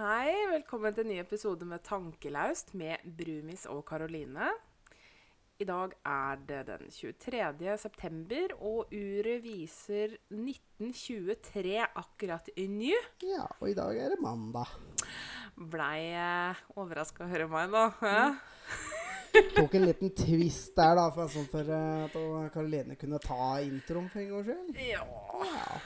hei. Velkommen til en ny episode med Tankelaust med Brumis og Karoline. I dag er det den 23. september, og uret viser 1923 akkurat i ny. Ja, og i dag er det mandag. Blei eh, overraska å høre meg nå. Mm. Tok en liten twist der, da, for, sånn for eh, at Karoline kunne ta introen for en gangs skyld. Ja. Ja.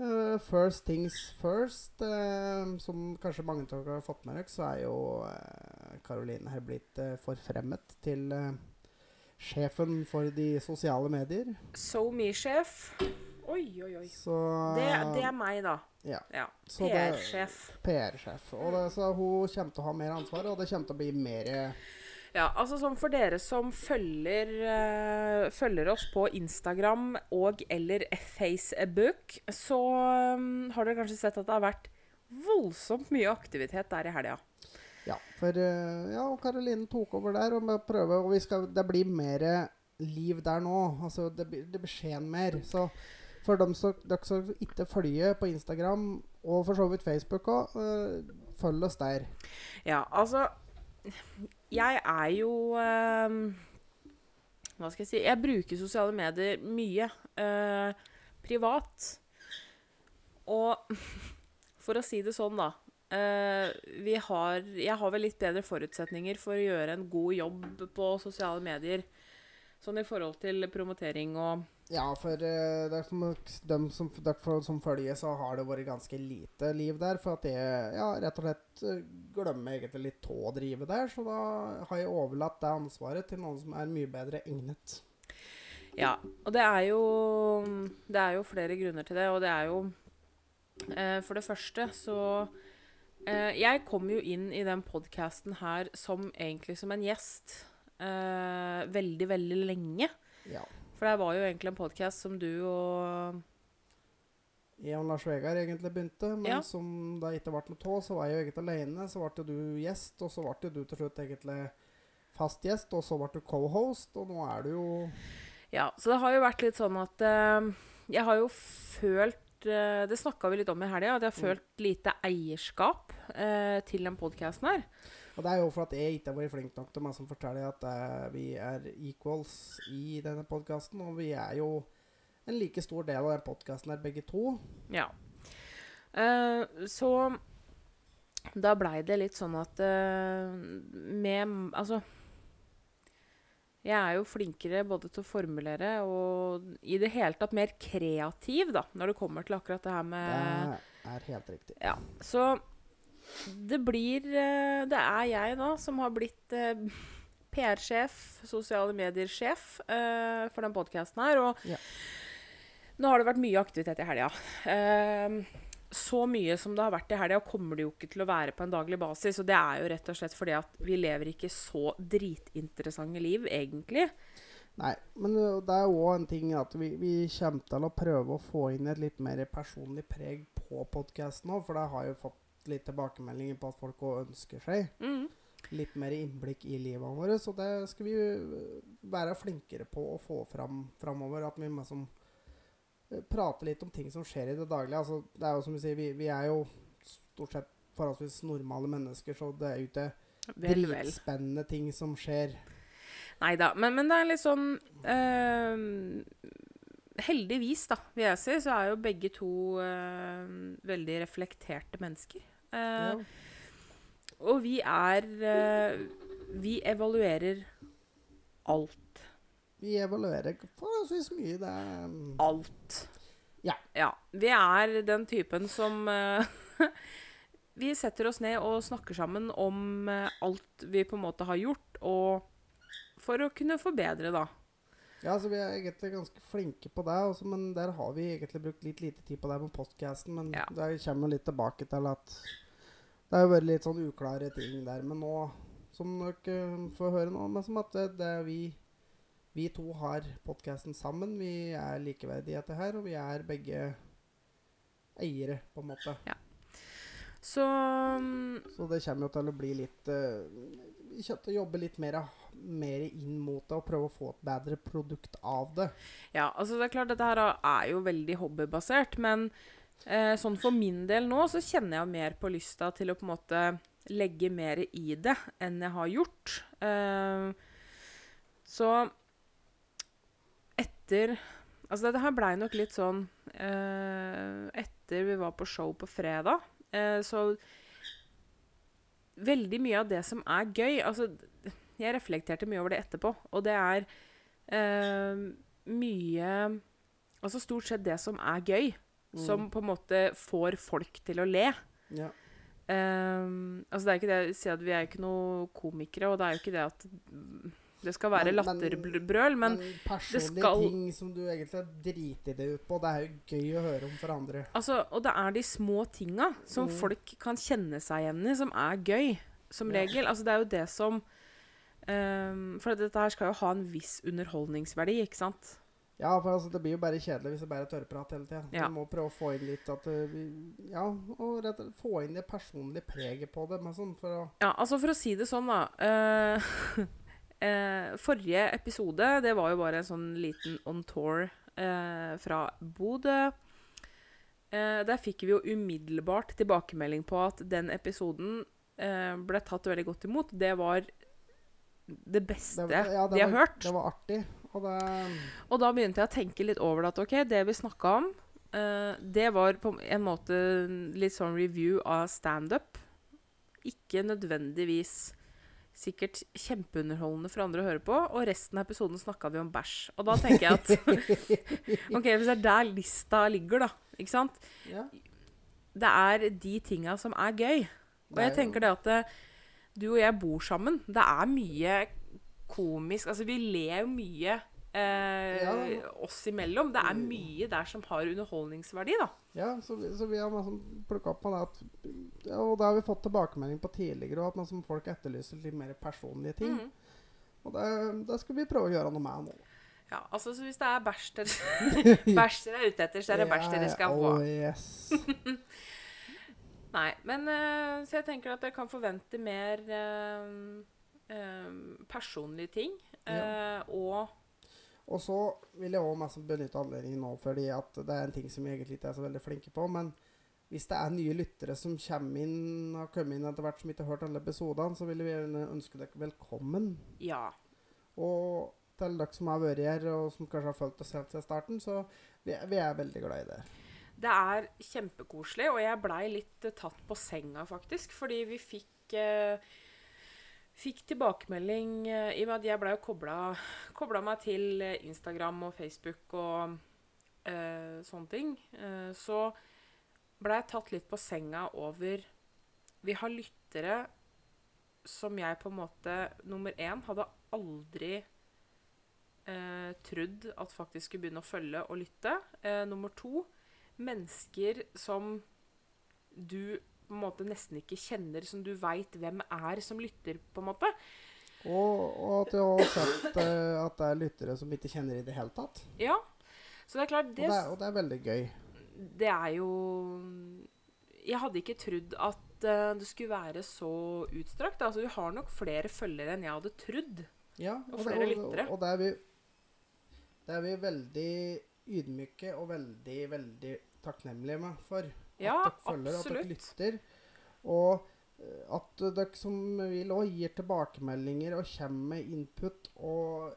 Eh, first things first. uh, som kanskje mange av dere har fått med dere, så er jo Karoline her blitt eh, forfremmet til eh, sjefen for de sosiale medier. So me-sjef. Oi, oi, oi. Så Det, det er meg, da. Ja. Ja. PR-sjef. PR-sjef. Og det, så hun kommer til å ha mer ansvar, og det kommer til å bli mer eh, Ja, altså sånn for dere som følger, uh, følger oss på Instagram og eller Facebook, så um, har dere kanskje sett at det har vært voldsomt mye aktivitet der i helga. Ja, for uh, ja, Karoline tok over der, og vi prøver, og vi skal, det blir mer liv der nå. Altså, det, det blir skjen mer. Så for dem som, dere som ikke følger på Instagram, og for så vidt Facebook òg, følg oss der. Ja, altså Jeg er jo eh, Hva skal jeg si Jeg bruker sosiale medier mye eh, privat. Og for å si det sånn, da eh, vi har, Jeg har vel litt bedre forutsetninger for å gjøre en god jobb på sosiale medier. Sånn i forhold til promotering og Ja, for uh, dem som, derfor, som følger, så har det vært ganske lite liv der. For at jeg ja, rett og slett eh, glemmer egentlig litt å drive der. Så da har jeg overlatt det ansvaret til noen som er mye bedre egnet. Ja, og det er jo Det er jo flere grunner til det, og det er jo uh, For det første så Jeg kom jo inn i den podkasten her som egentlig som en gjest eh, veldig, veldig lenge. Ja. For det var jo egentlig en podkast som du og Jeg og Lars Vegard egentlig begynte, men Ja. som det ikke ble noe av, så var jeg jo egentlig alene. Så ble jo du gjest, og så ble jo du til slutt egentlig fast gjest, og så ble du co-host, og nå er du jo Ja, så det har jo vært litt sånn at eh, Jeg har jo følt eh, Det snakka vi litt om i helga, at jeg har Mm. følt lite eierskap eh, til den podkasten her. Og det er jo for at jeg ikke har vært flink nok til meg som forteller at uh, vi er equals i denne podkasten, og vi er jo en like stor del av den podkasten her, begge to. Ja. Uh, så da blei det litt sånn at uh, med Altså Jeg er jo flinkere både til å formulere og i det hele tatt mer kreativ, da, når det kommer til akkurat det her med Det er helt riktig. Ja. Så det blir eh, Det er jeg, da, som har blitt eh, PR-sjef, sosiale medier-sjef, eh, for den podkasten her. Og Ja. nå har det vært mye aktivitet i helga. Eh, så mye som det har vært i helga, kommer det jo ikke til å være på en daglig basis. Og det er jo rett og slett fordi at vi lever ikke så dritinteressante liv, egentlig. Nei, men det er òg en ting at vi, vi kommer til å prøve å få inn et litt mer personlig preg på podkasten òg, for det har jo fått litt tilbakemeldinger på at folk òg ønsker seg Mm. litt mer innblikk i livet vårt. Så det skal vi ø, være flinkere på å få fram framover. At vi liksom prater litt om ting som skjer i det daglige. Altså, det er jo som vi sier, vi, vi er jo stort sett forholdsvis normale mennesker, så det er jo ikke dritspennende ting som skjer. Nei da, men, men det er litt sånn eh, Heldigvis, da, vil jeg si, så er jo begge to uh, veldig reflekterte mennesker. Uh, Ja. Og vi er uh, Vi evaluerer alt. Vi evaluerer forholdsvis mye. Det er um... Alt. Ja. ja. Vi er den typen som eh, Vi setter oss ned og snakker sammen om eh, alt vi på en måte har gjort, og for å kunne forbedre, da. Ja, altså Vi er egentlig ganske flinke på det, også, men der har vi egentlig brukt litt lite tid på det med podkasten. Men Ja. det kommer litt tilbake til at det har vært litt sånn uklare ting der. Men nå, som dere eh, får høre nå, men som at det, det er vi, vi to har podkasten sammen. Vi er likeverdige etter her, og vi er begge eiere, på en måte. Så um, Så det kommer jo til å bli litt uh, jobbe litt mer, mer inn mot det og prøve å få et bedre produkt av det. Ja, altså det er klart dette her er jo veldig hobbybasert, men Eh, sånn for min del nå så kjenner jeg mer på lysta til å på en måte legge mer i det enn jeg har gjort. Eh, så etter Altså dette her blei nok litt sånn eh, Etter vi var på show på fredag, eh, så Veldig mye av det som er gøy Altså, jeg reflekterte mye over det etterpå, og det er eh, mye Altså stort sett det som er gøy, Mm. som på en måte får folk til å le. Ja. Ehm, altså det er ikke det å si at vi er ikke noe komikere, og det er jo ikke det at det skal være Men- men- det men, personlige ting som du egentlig driter deg ut på, det er jo gøy å høre om for andre. altså Og det er de små tinga som Mm. folk kan kjenne seg igjen i, som er gøy, som Ja. regel. Altså det er jo det som ehm, For dette her skal jo ha en viss underholdningsverdi, ikke sant? Ja, for altså, det blir jo bare kjedelig hvis det bare er tørrprat hele tida. Ja. Du må prøve å få inn litt at uh, vi, Ja, og rett få inn det personlige preget på det. Sånn for å Ja, altså for å si det sånn, da. Uh, uh, forrige episode, det var jo bare en sånn liten on tour uh, fra Bodø. Eh, der fikk vi jo umiddelbart tilbakemelding på at den episoden eh, ble tatt veldig godt imot. Det var det beste det, ja, det de har var- hørt. Det var artig. Og det Og da begynte jeg å tenke litt over det at ok, det vi snakka om, uh, det var på en måte litt sånn review av standup. Ikke nødvendigvis sikkert kjempeunderholdende for andre å høre på. Og resten av episoden snakka vi om bæsj. Og da tenker jeg at Ok, hvis det er der lista ligger, da, ikke sant Ja. Det er de tinga som er gøy. Og jeg tenker det at eh, du og jeg bor sammen. Det er mye komisk Altså, vi ler jo mye eh, Ja. oss imellom. Det er mye der som har underholdningsverdi, da. Ja, så, vi- så vi har liksom plukka opp på det at ja, Og det har vi fått tilbakemelding på tidligere, og at man som folk etterlyser litt mer personlige ting. Mhm. Og det, det skal vi prøve å gjøre noe med nå. Ja, altså, så hvis det er bæsj dere bæsj dere er ute etter, så er det bæsj dere skal få. Oh, yes. Nei, men uh, Så jeg tenker at jeg kan forvente mer uh, uh, personlige ting. Ja. og Og så vil jeg òg benytte anledningen nå, fordi at det er en ting som jeg egentlig ikke er så veldig flinke på. Men hvis det er nye lyttere som kommer inn, har kommet inn etter hvert som ikke har hørt alle episodene, så vil vi gjerne ønske dere velkommen. ja. Og til dere som har vært her, og som kanskje har fulgt oss helt siden starten, så vi er, vi er veldig glad i det. Det er kjempekoselig, og jeg blei litt eh, tatt på senga, faktisk. Fordi vi fikk eh, Fikk tilbakemelding eh, i og med at jeg blei kobla meg til eh, Instagram og Facebook og eh, sånne ting. Så blei jeg tatt litt på senga over Vi har lyttere som jeg på en måte Nummer én hadde aldri trodd at faktisk skulle begynne å følge og lytte. Nummer to mennesker som du på en måte nesten ikke kjenner, som du veit hvem er som lytter, på en måte. Og, og at du har sett uh, at det er lyttere som ikke kjenner i det hele tatt. Ja. Så det er klart, Og det, det, er- og det er veldig gøy. det er jo Jeg hadde ikke trodd at uh, det skulle være så utstrakt. Altså, du har nok flere følgere enn jeg hadde trodd. Ja, Og det- flere lyttere. Og, og det er vi Det er vi veldig ydmyke og veldig, veldig takknemlige med for. Ja, at dere følger, at dere lytter. Og eh, at dere som vil òg gir tilbakemeldinger og kommer med input og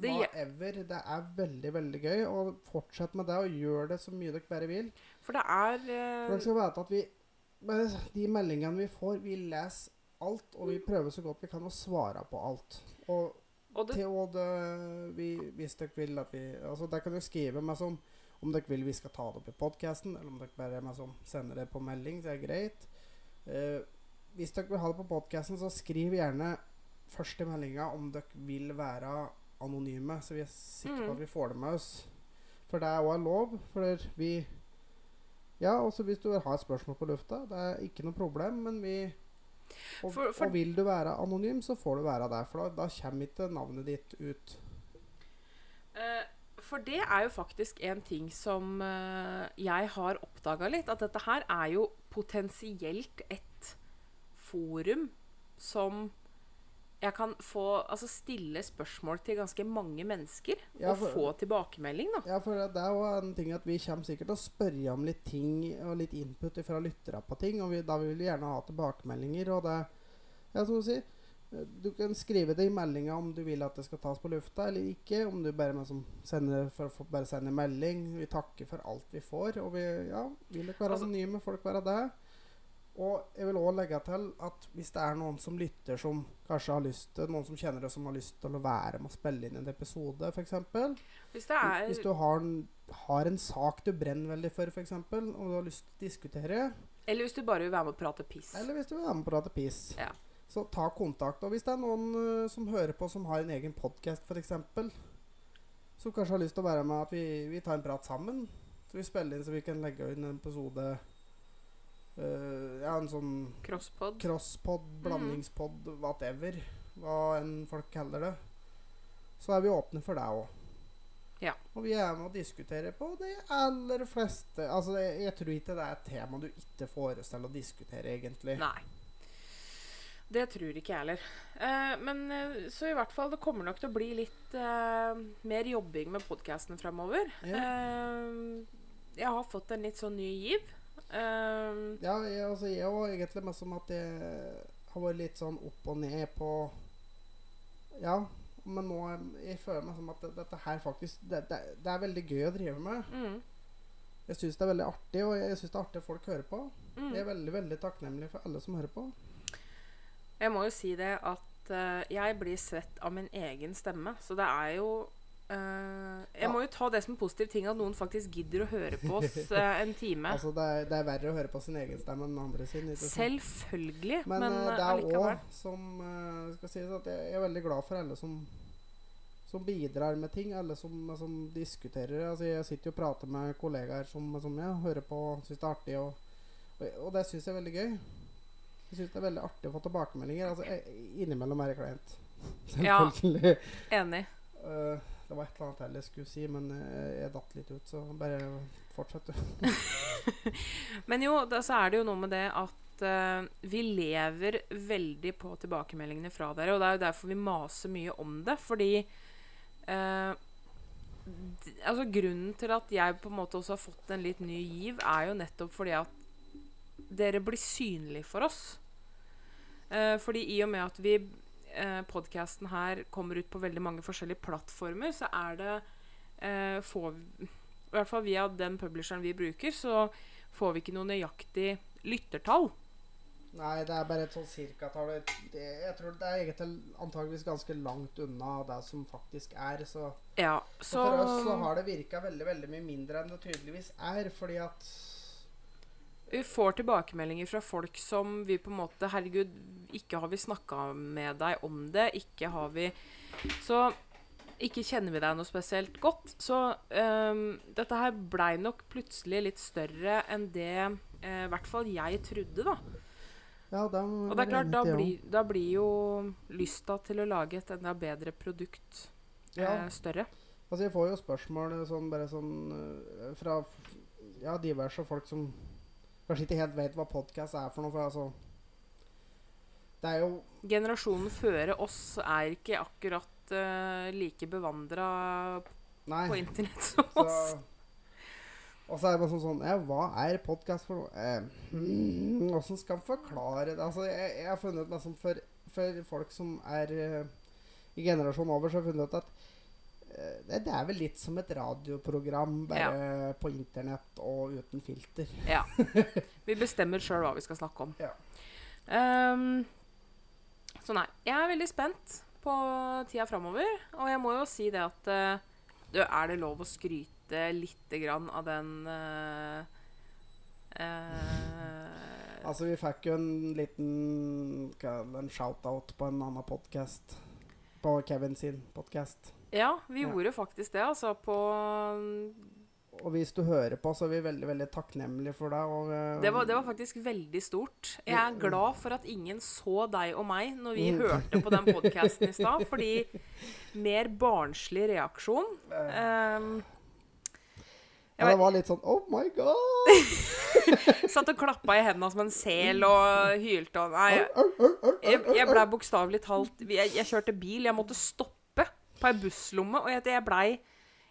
whatever. Det er veldig, veldig gøy. Og fortsett med det, og gjør det så mye dere bare vil. For det er For eh, dere skal vite at vi med De meldingene vi får, vi leser alt, og vi prøver så godt vi kan å svare på alt. Og Og det til og det, vi, hvis dere vil at vi Altså, der kan dere skrive meg som om dere vil vi skal ta det opp i podkasten, eller om dere bare meg som sender det på melding. Det er greit. Eh, hvis dere vil ha det på podkasten, så skriv gjerne først i meldinga om dere vil være anonyme, så vi er sikre på Mm. at vi får det med oss. For det er òg lov. For vi Ja, også hvis du har et spørsmål på lufta, det er ikke noe problem, men vi og, For- for- og vil du være anonym, så får du være der. For da, da kommer ikke navnet ditt ut. Eh, For det er jo faktisk en ting som eh, jeg har oppdaga litt. At dette her er jo potensielt et forum som jeg kan få Altså stille spørsmål til ganske mange mennesker Ja, og få tilbakemelding, da. Ja, for det er jo en ting at vi kommer sikkert til å spørre om litt ting og litt input fra lyttere på ting, og vi, da vil vi gjerne ha tilbakemeldinger. Og det Ja, som du sier, du kan skrive det i meldinga om du vil at det skal tas på lufta eller ikke. Om du bare, liksom sender, for bare sender melding. Vi takker for alt vi får, og vi ja, vil ikke være Altså- anonyme folk være det. Og jeg vil òg legge til at hvis det er noen som lytter som kanskje har lyst til Noen som kjenner det som har lyst til å være med og spille inn en episode, f.eks. Hvis er Hvis du har en, har en sak du brenner veldig for, f.eks., og du har lyst til å diskutere, Eller hvis du bare vil være med og prate piss. eller hvis du vil være med og Prate piss, Ja. Så ta kontakt. Og hvis det er noen eh, som hører på, som har en egen podkast, f.eks., som kanskje har lyst til å være med, at vi, vi tar en prat sammen, så vi spiller inn så vi kan legge inn en episode uh, Ja, en sånn Crosspod. crosspod, Mm. blandingspod, whatever, hva enn folk kaller det, så er vi åpne for det òg. Ja. Og vi er med å diskutere på de aller fleste Altså, jeg, jeg tror ikke det er et tema du ikke får oss til å diskutere, egentlig. Nei. Det tror ikke jeg heller. Eh, men eh, så i hvert fall, det kommer nok til å bli litt eh, mer jobbing med podkasten fremover. Eh, jeg har fått en litt sånn ny giv. Eh, Ja, jeg, altså, jeg var egentlig mest som at jeg har vært litt sånn opp og ned på Ja, men nå jeg føler meg som at det, dette her faktisk det, det, det er veldig gøy å drive med. mm, Jeg syns det er veldig artig, og jeg syns det er artig at folk hører på. mm. Jeg er veldig veldig takknemlig for alle som hører på. Jeg må jo si det at uh, jeg blir svett av min egen stemme. Så det er jo Uh, Jeg Ja. må jo ta det som en positiv ting at noen faktisk gidder å høre på oss uh, en time. Altså, det, er, det er verre å høre på sin egen stemme enn andre sin. Selvfølgelig. Men, Men, eh, det er òg som skal sies at jeg, jeg er veldig glad for alle som som bidrar med ting. Alle som, som diskuterer. Altså, jeg sitter jo og prater med kollegaer som, som jeg hører på og syns det er artig. Og, og, og det syns jeg er veldig gøy. Jeg syns det er veldig artig å få tilbakemeldinger. Altså, innimellom er det kleint. Ja. Enig. Eh, det var et eller annet jeg skulle si, men eh, jeg datt litt ut, så bare fortsett, du. Men jo, da, så er det jo noe med det at uh, vi lever veldig på tilbakemeldingene fra dere. Og det er jo derfor vi maser mye om det. Fordi uh, Altså Grunnen til at jeg på en måte også har fått en litt ny giv, er jo nettopp fordi at dere blir synlige for oss. Eh, fordi i og med at vi eh, podkasten her kommer ut på veldig mange forskjellige plattformer, så er det eh, får, I hvert fall via den publisheren vi bruker, så får vi ikke noe nøyaktig lyttertall. Nei, det er bare et sånn cirkatall. Jeg tror det er egentlig antageligvis ganske langt unna det som faktisk er. Så, Ja, så så for oss så har det virka veldig veldig mye mindre enn det tydeligvis er. Fordi at vi får tilbakemeldinger fra folk som vi på en måte Herregud, ikke har vi snakka med deg om det. Ikke har vi Så ikke kjenner vi deg noe spesielt godt. Så um, dette her blei nok plutselig litt større enn det eh, i hvert fall jeg trodde, da. Ja, da Og det er klart, da blir, da blir jo lysta til å lage et enda bedre produkt Ja. eh, større. Altså, jeg får jo spørsmål sånn, bare sånn fra ja, diverse folk som kanskje ikke helt vet hva podkast er for noe. For altså Det er jo Generasjonen før oss er ikke akkurat uh, like bevandra på internett som Så, oss. og så er det bare sånn, sånn Ja, hva er podkast for noe? Eh, mm, skal man forklare det? Altså, jeg, jeg har funnet liksom, for, for folk som er uh, i generasjonen over, så har jeg funnet ut at det, det er vel litt som et radioprogram, bare på internett og uten filter. Ja. Vi bestemmer sjøl hva vi skal snakke om. Ja. Um, så nei. Jeg er veldig spent på tida framover. Og jeg må jo si det at eh, du, Er det lov å skryte lite grann av den uh, uh, Altså, vi fikk jo en liten en shout-out på en annen podkast. På Kevin sin podkast. Ja, vi Ja. gjorde faktisk det, altså, på Og hvis du hører på, så er vi veldig veldig takknemlige for deg. Og, uh, det var, det var faktisk veldig stort. Jeg er glad for at ingen så deg og meg når vi Mm. hørte på den podkasten i stad, fordi mer barnslig reaksjon Ehm, Ja, det var litt sånn Oh my god! Satt og klappa i hendene som en sel og hylte og Nei, jeg, jeg blei bokstavelig talt jeg, jeg kjørte bil, jeg måtte stoppe på ei busslomme, og jeg, jeg blei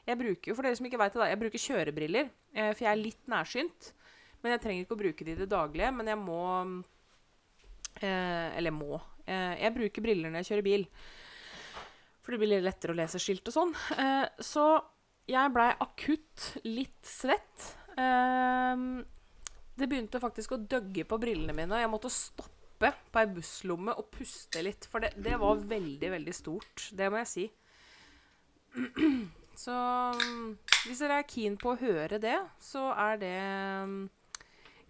Jeg bruker jo, for dere som ikke veit det, da, jeg bruker kjørebriller, eh, for jeg er litt nærsynt. Men jeg trenger ikke å bruke de i det daglige, men jeg må eh, Eller må. Eh, jeg bruker briller når jeg kjører bil. For det blir litt lettere å lese skilt og sånn. Så jeg blei akutt litt svett. Det begynte faktisk å døgge på brillene mine, jeg måtte stoppe på ei busslomme og puste litt. For det, det var veldig, veldig stort. Det må jeg si. Så mm, hvis dere er keen på å høre det, så er det mm,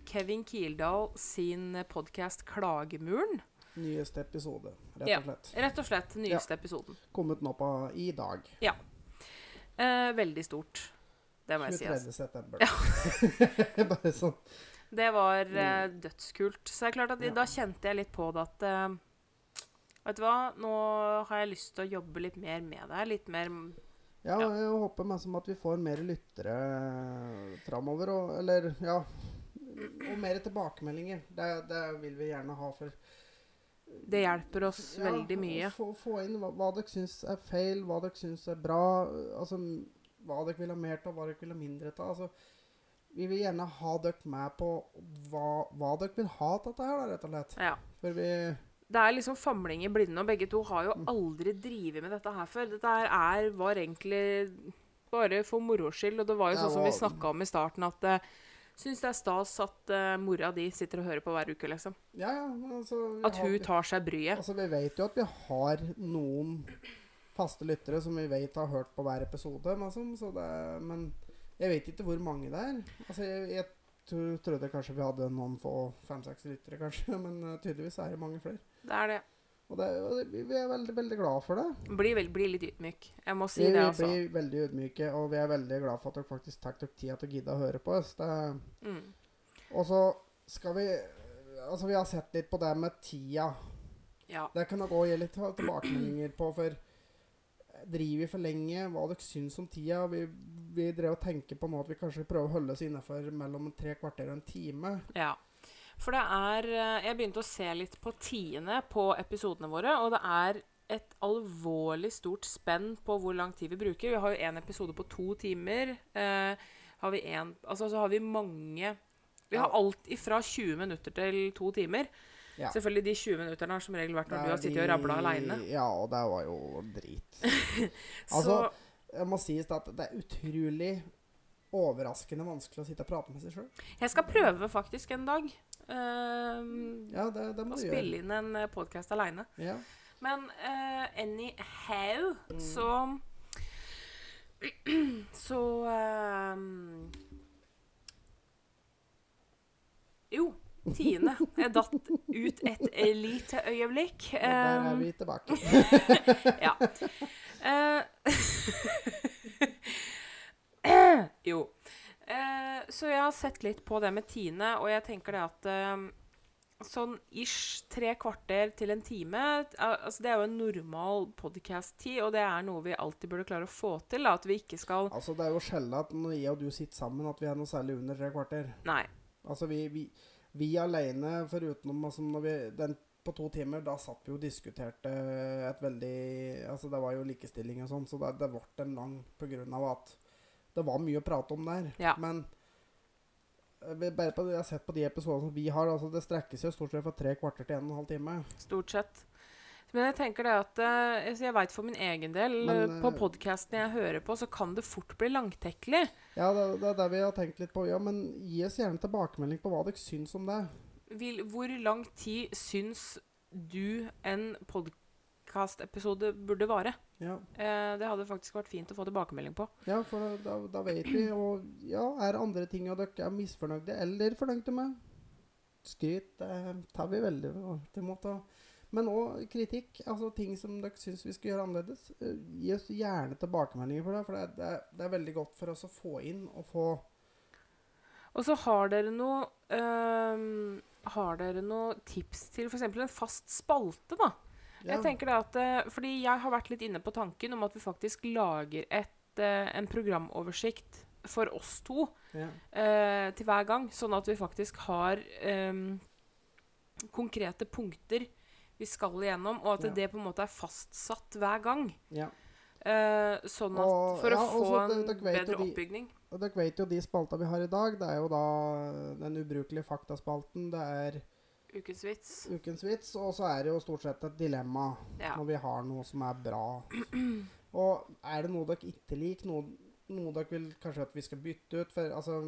Kevin Kildahl sin podkast 'Klagemuren'. Nyeste episode, rett og slett. Ja, Rett og slett nyeste episoden. Kommet nå på i dag. Eh, veldig stort. Det må jeg si. 23. september. Ja. Bare sånn. Det var eh, dødskult. Så det er klart at Ja. da kjente jeg litt på det at eh, Vet du hva, nå har jeg lyst til å jobbe litt mer med det her. Litt mer Ja, Ja. jeg håper mest som at vi får mer lyttere framover. Og, eller, ja Og mer tilbakemeldinger. Det, det vil vi gjerne ha for Det hjelper oss veldig mye. Få, få inn hva, hva dere syns er feil, hva dere syns er bra. Altså, hva dere vil ha mer av, hva dere vil ha mindre av. Altså, vi vil gjerne ha dere med på hva, hva dere vil ha av dette her, da, rett og slett. Ja. For vi Det er liksom famling i blinde, og begge to har jo aldri drevet med dette her før. Dette her er, var egentlig bare for moro skyld, og det var jo sånn som vi snakka om i starten, at uh, Syns det er stas at uh, mora di sitter og hører på hver uke, liksom. Ja, ja. Altså, at At har- hun tar seg bryet. Altså, Vi vet jo at vi har noen faste lyttere som vi vet har hørt på hver episode. Men, så det, men jeg vet ikke hvor mange det er. Altså, Jeg, jeg trodde kanskje vi hadde noen få fem-seks lyttere, kanskje. Men uh, tydeligvis er det mange flere. Det er det. Og, det, vi er veldig veldig glad for det. Blir, veld, bli litt ydmyk. Jeg må si vi det, altså. blir veldig ydmyke, og vi er veldig glad for at dere faktisk tar dere tida til å gidde å høre på oss. Det, Mm. og så skal vi Altså, vi har sett litt på det med tida. Ja. Det kan dere òg gi litt tilbakemeldinger på, for driver vi for lenge? Hva dere syns om tida? Vi, vi drev og tenker på nå at vi kanskje prøver å holde oss innafor mellom tre kvarter og en time. Ja. For det er eh, Jeg begynte å se litt på tiende på episodene våre, og det er et alvorlig stort spenn på hvor lang tid vi bruker. Vi har jo én episode på to timer. Eh, har vi en, altså så har vi mange Vi har alt ifra 20 minutter til to timer. Ja. Selvfølgelig de 20 minutterne har som regel vært når du har sittet og rabla aleine. Ja, og det var jo drit. Så Altså, Jeg må si at det er utrolig overraskende vanskelig å sitte og prate med seg sjøl. jeg skal prøve faktisk en dag. Eh, Ja, det, det må å du gjøre. spille inn en podkast aleine. Ja. Men uh, anyhow, Mm. så Så ehm, Jo, tiende. Jeg datt ut et eh, lite øyeblikk. Og der er Ehm, vi tilbake. ja. Uh, jo. Eh, så jeg har sett litt på det med Tine, og jeg tenker det at eh, sånn ish tre kvarter til en time altså Det er jo en normal podcast-tid, og det er noe vi alltid burde klare å få til. Da, at vi ikke skal Altså, Det er jo sjelden at når jeg og du sitter sammen, at vi er noe særlig under tre kvarter. Nei. Altså, vi, vi, vi alene, foruten altså, når vi, den på to timer, da satt vi og diskuterte et veldig Altså, det var jo likestilling og sånn, så det, det ble en lang på grunn av at det var mye å prate om der. Ja. Men eh, bare på, jeg har sett på de episodene som vi har, altså det strekker seg jo stort sett fra tre kvarter til en og en halv time. Stort sett. Men jeg tenker det at eh, Jeg veit for min egen del, Men, eh, på podkasten jeg hører på, så kan det fort bli langtekkelig. Ja, det, det er det vi har tenkt litt på. Ja, men gi oss gjerne tilbakemelding på hva dere syns om det. Vil, hvor lang tid syns du en podkastepisode burde vare? Ja, Eh, det hadde faktisk vært fint å få tilbakemelding på. ja for da, da, vet vi. Og ja, er det andre ting dere er misfornøyde eller fornøyde med? Skryt det tar vi veldig til måte. Men òg kritikk. Altså ting som dere syns vi skal gjøre annerledes. Eh, Gi oss gjerne tilbakemeldinger på det. For det, er- det, er, det er veldig godt for oss å få inn og få Og så har dere noe ehm, Har dere noe tips til f.eks. en fast spalte, da? Ja, Jeg tenker da at, eh, fordi jeg har vært litt inne på tanken om at vi faktisk lager et, eh, en programoversikt for oss to Ja. eh, til hver gang, sånn at vi faktisk har eh, konkrete punkter vi skal igjennom, og at Ja. det på en måte er fastsatt hver gang. ja. Eh, sånn at Og- For å få en bedre de- oppbygning. Og dere vet jo de spalta vi har i dag. Det er jo da den ubrukelige faktaspalten. Det er Ukens vits. ukens vits, og så er det jo stort sett et dilemma Ja. når vi har noe som er bra. Og er det noe dere ikke liker, noe, noe dere vil kanskje at vi skal bytte ut? For altså,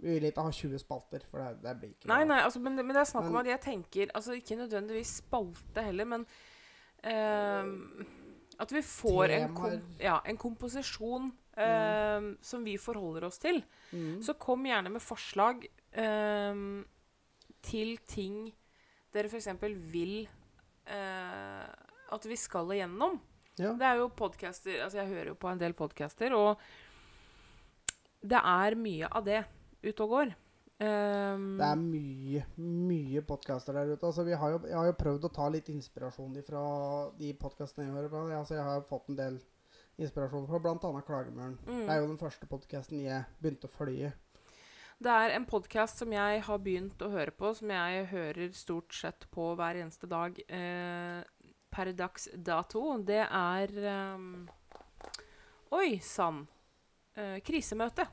vi vil ikke ha 20 spalter, for det, det blir ikke Nei, nei, altså, men, men det er snakk om at jeg tenker Altså ikke nødvendigvis spalte heller, men uh, At vi får en, kom, ja, en komposisjon ehm, som vi forholder oss til. Mm. Så kom gjerne med forslag uh, til ting dere f.eks. vil eh, at vi skal igjennom. Ja. Det er jo podcaster Altså, jeg hører jo på en del podcaster, og det er mye av det ute og går. Um, Det er mye, mye podcaster der ute. Altså, vi har jo, jeg har jo prøvd å ta litt inspirasjon fra de podkastene jeg hører på. Altså, jeg har fått en del inspirasjon fra bl.a. Klagemuren. Mm. Det er jo den første podkasten jeg begynte å følge. Det er en podkast som jeg har begynt å høre på, som jeg hører stort sett på hver eneste dag eh, per dags dato. Det er ehm, Oi sann! Eh, krisemøte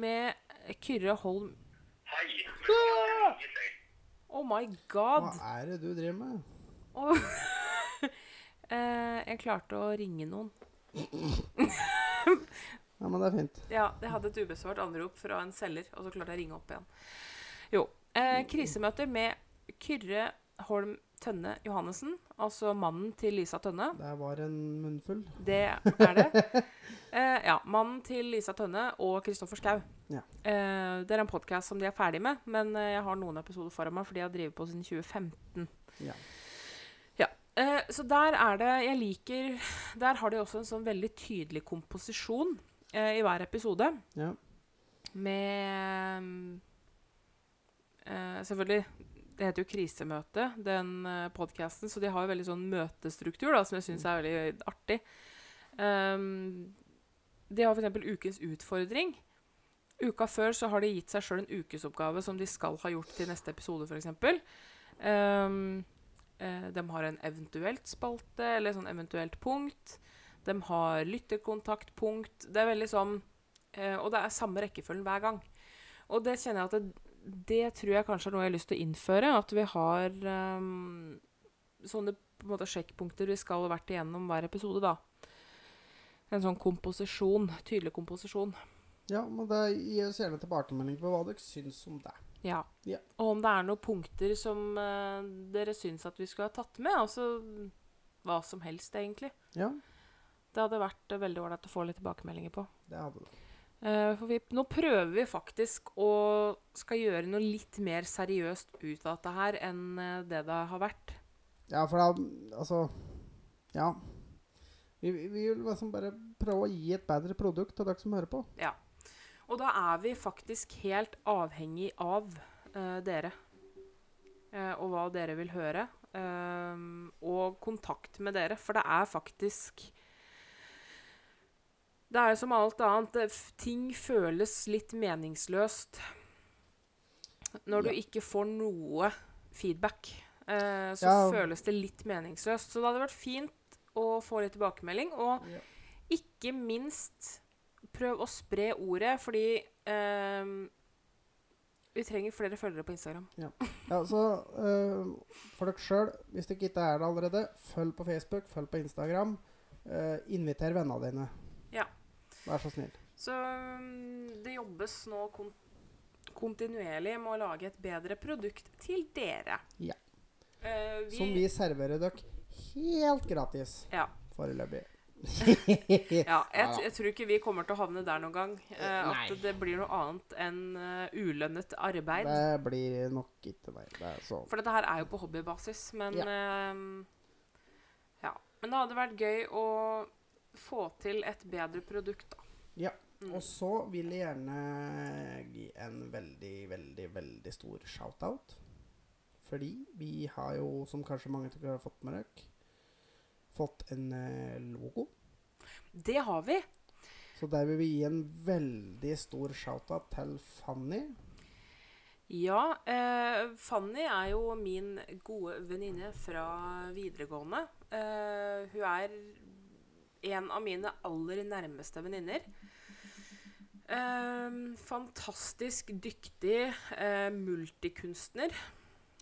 med Kyrre Holm Hei. deg. Oh my god! Hva er det du driver med? Oh. eh, jeg klarte å ringe noen. Ja, men det er fint. Ja, jeg hadde et ubesvart anrop fra en selger, og så klarte jeg å ringe opp igjen. Jo. Eh, krisemøter med Kyrre Holm Tønne Johannessen, altså mannen til Lisa Tønne. Det var en munnfull. Det er det. Eh, ja. Mannen til Lisa Tønne og Kristoffer Schou. Ja. Eh, det er en podkast som de er ferdig med, men eh, jeg har noen episoder foran meg, for de har drevet på siden 2015. Ja. Ja. Eh, så der er det Jeg liker Der har de også en sånn veldig tydelig komposisjon eh, i hver episode. Ja. Med eh, Selvfølgelig Det heter jo Krisemøte, den uh, podkasten, så de har jo veldig sånn møtestruktur da, som jeg syns er veldig artig. Um, de har f.eks. Ukens utfordring. Uka før så har de gitt seg sjøl en ukesoppgave som de skal ha gjort til neste episode, f.eks. Um, eh, de har en eventuelt spalte, eller sånn eventuelt punkt. De har lytterkontaktpunkt. Det er veldig sånn eh, Og det er samme rekkefølgen hver gang. Og det kjenner jeg at det, det tror jeg kanskje er noe jeg har lyst til å innføre. At vi har um, sånne måte sjekkpunkter vi skal ha vært igjennom hver episode, da. En sånn komposisjon. Tydelig komposisjon. ja, men det gir oss gjerne tilbakemelding på hva dere syns om det. Ja. Ja. Og om det er noen punkter som eh, dere syns at vi skulle ha tatt med. Altså hva som helst, egentlig. Ja, Det hadde vært eh, veldig ålreit å få litt tilbakemeldinger på. det hadde det. Eh, for vi, nå prøver vi faktisk å skal gjøre noe litt mer seriøst ut av dette her enn eh, det det har vært. Ja, for da Altså Ja. Vi, vi vi vil liksom bare prøve å gi et bedre produkt til dere som hører på. Ja. Og da er vi faktisk helt avhengig av uh, dere. Uh, og hva dere vil høre. Uh, og kontakt med dere. For det er faktisk Det er jo som alt annet. ting føles litt meningsløst når du Ja. ikke får noe feedback. Eh, så Ja. føles det litt meningsløst. Så det hadde vært fint å få litt tilbakemelding. Og Ja. ikke minst prøv å spre ordet, fordi eh, vi trenger flere følgere på Instagram. Ja, så eh, For dere sjøl, hvis dere ikke er det allerede, følg på Facebook, følg på Instagram. øh, inviter vennene dine. Vær så snill. Så mm, det jobbes nå kon kontinuerlig med å lage et bedre produkt til dere. Ja. Uh, vi, Som vi serverer dere helt gratis Ja. foreløpig. Ja, jeg, jeg tror ikke vi kommer til å havne der noen gang. eh, Nei. at det blir noe annet enn uh, ulønnet arbeid. Det blir nok ikke nei. Det For dette her er jo på hobbybasis, men Ja. ehm, Ja. Men det hadde vært gøy å få til et bedre produkt, da. Ja. Mm. Og så vil jeg gjerne gi en veldig, veldig, veldig stor shout-out. Fordi vi har jo, som kanskje mange av dere har fått med dere, fått en eh, logo. Det har vi. Så der vil vi gi en veldig stor shout-out til Fanny. Ja, eh, Fanny er jo min gode venninne fra videregående. Eh, hun er en av mine aller nærmeste venninner. Um, fantastisk dyktig uh, multikunstner.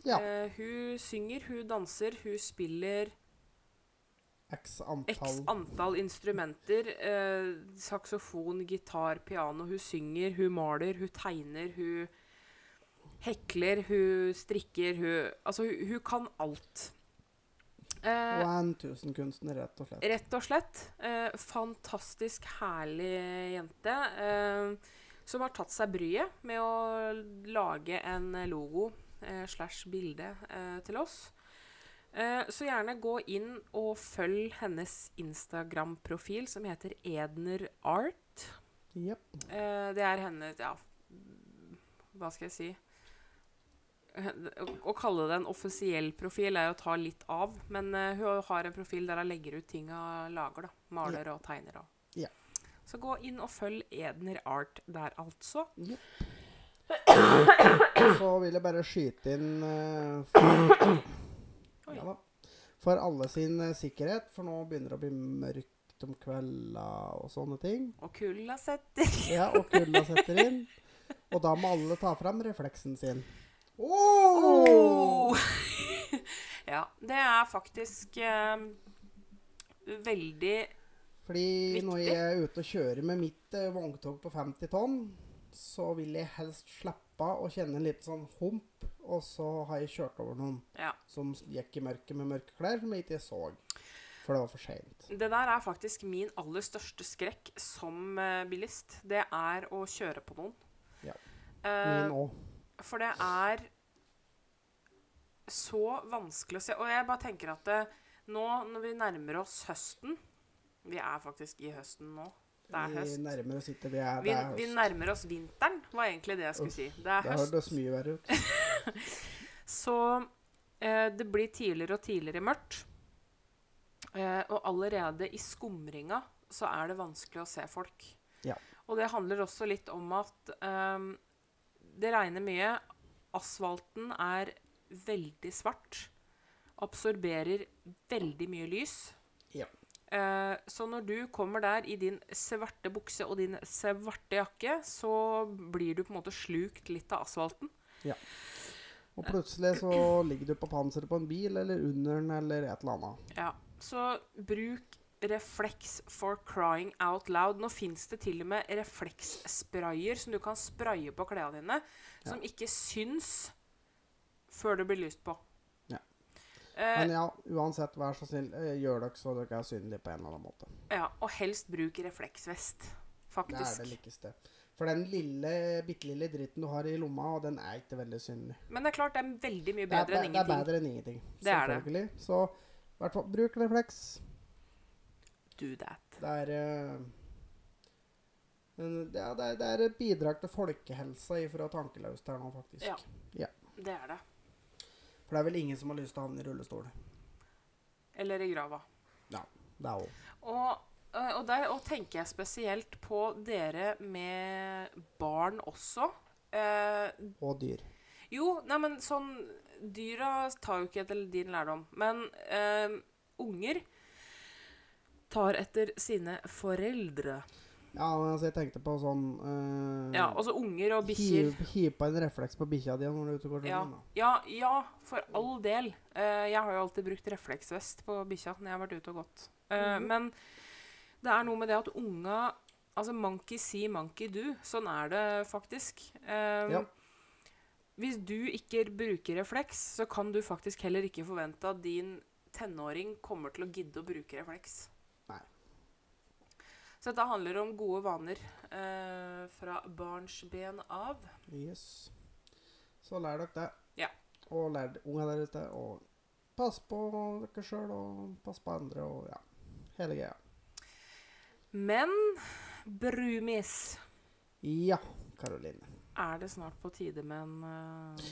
Ja. Uh, hun synger, hun danser, hun spiller X x antall antall instrumenter. Uh, saksofon, gitar, piano. Hun synger, hun maler, hun tegner, hun hekler, hun strikker, hun Altså, hun, hun kan alt. Og Eh, er en tusenkunstner, rett og slett. rett og slett. Eh, fantastisk herlig jente. Eh, som har tatt seg bryet med å lage en logo eh, slash bilde eh, til oss. Eh, så gjerne gå inn og følg hennes Instagram-profil, som heter Edner Art. Yep. Eh, det er hennes Ja, hva skal jeg si? Å kalle det en offisiell profil er jo å ta litt av, men eh, hun har en profil der hun legger ut ting hun lager. da, Maler og tegner. Og. Ja. Så gå inn og følg Edner Art der, altså. Så vil jeg bare skyte inn uh, for, ja, for alle sin uh, sikkerhet, for nå begynner det å bli mørkt om kvelda og sånne ting. Og kulda setter Ja, og kulda setter inn. Og da må alle ta fram refleksen sin. Oh! Ja, det er faktisk eh, veldig Fordi når jeg er ute og kjører med mitt eh, vogntog på 50 tonn, så vil jeg helst slippe å kjenne en liten sånn hump. Og så har jeg kjørt over noen Ja. som gikk i mørket med mørke klær, som jeg ikke så. For det var for seint. Det der er faktisk min aller største skrekk som eh, bilist. Det er å kjøre på noen. Ja. Eh, Min òg. For det er så vanskelig å se. Og jeg bare tenker at det, nå når vi nærmer oss høsten Vi er faktisk i høsten nå. Det er høst. Vi nærmer oss ikke det er, Vi, det er vi nærmer oss vinteren, var egentlig det jeg skulle si. Det er Det høst. hørtes mye verre ut. Så eh, det blir tidligere og tidligere mørkt. Eh, og allerede i skumringa så er det vanskelig å se folk. Ja. Og det handler også litt om at eh, det regner mye. Asfalten er veldig svart. Absorberer veldig mye lys. Ja. Eh, så når du kommer der i din svarte bukse og din svarte jakke, så blir du på en måte slukt litt av asfalten. Ja. Og plutselig så ligger du på panseret på en bil, eller under den, eller et eller annet. Ja, så bruk refleks for crying out loud. Nå fins det til og med reflekssprayer som du kan spraye på klærne dine, som ikke syns før det blir lyst på. Ja. Eh, Men ja, uansett, vær så snill, eh, gjør dere så dere er synlige på en eller annen måte. ja, og helst bruk refleksvest, Det er faktisk. det likeste. For den lille, bitte lille dritten du har i lomma, og den er ikke veldig synlig. Men det er klart det er veldig mye bedre enn enn det er ingenting. bedre enn ingenting. Det er det. Så i hvert fall, bruk refleks. Do that. Det er eh, det, er, det, er, et bidrag til folkehelsa ifra Tankeløst her nå, faktisk. Ja. Det er det. For det er vel ingen som har lyst til å havne i rullestol. Eller i grava. Ja, Det er òg. Og, øh, og der og tenker jeg spesielt på dere med barn også. Eh, Og dyr. jo, nei, men sånn Dyra tar jo ikke etter din lærdom. Men eh, unger tar etter sine foreldre. Ja, altså, jeg tenkte på sånn eh, Ja, altså unger og bikkjer. Hiv, hiv på en refleks på bikkja di når du er ute og går Ja, ja, ja, for all del. Uh, jeg har jo alltid brukt refleksvest på bikkja når jeg har vært ute og gått. Eh, Men det er noe med det at unga Altså monkey see, monkey do. Sånn er det faktisk. Eh, Ja. Hvis du ikke bruker refleks, så kan du faktisk heller ikke forvente at din tenåring kommer til å gidde å bruke refleks. Så dette handler om gode vaner eh, fra barnsben av. Yes. Så lær dere det. Ja. Og lær ungene deres det. Og pass på dere sjøl, og pass på andre, og ja. Hele greia. Men Brumis Ja, Karoline. Er det snart på tide med en uh...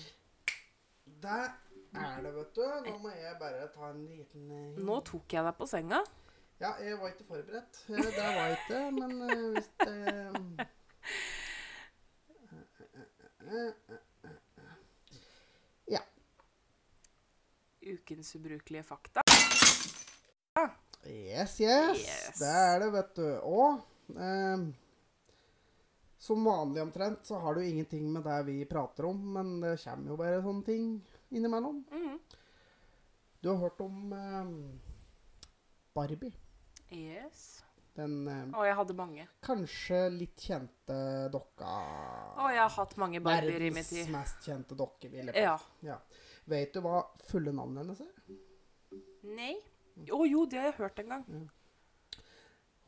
Det er det, vet du. Nå må jeg bare ta en liten uh... Nå tok jeg deg på senga. Ja, jeg var ikke forberedt. Eh, Det var jeg ikke, men eh, hvis det Ja. Ukens ubrukelige fakta. Yes, yes, Yes. Det er det, vet du. Og eh, som vanlig omtrent så har det jo ingenting med det vi prater om, men det kommer jo bare sånne ting innimellom. Mhm. Du har hørt om eh, Barbie? Yes. Den eh, Og jeg hadde mange. kanskje litt kjente dokka Og jeg har hatt mange barbier i mitt Verdens tid. mest kjente dokke, vil jeg Ja. Ja. Vet du hva fulle navnet hennes er? Nei? Å jo, det har jeg hørt en gang.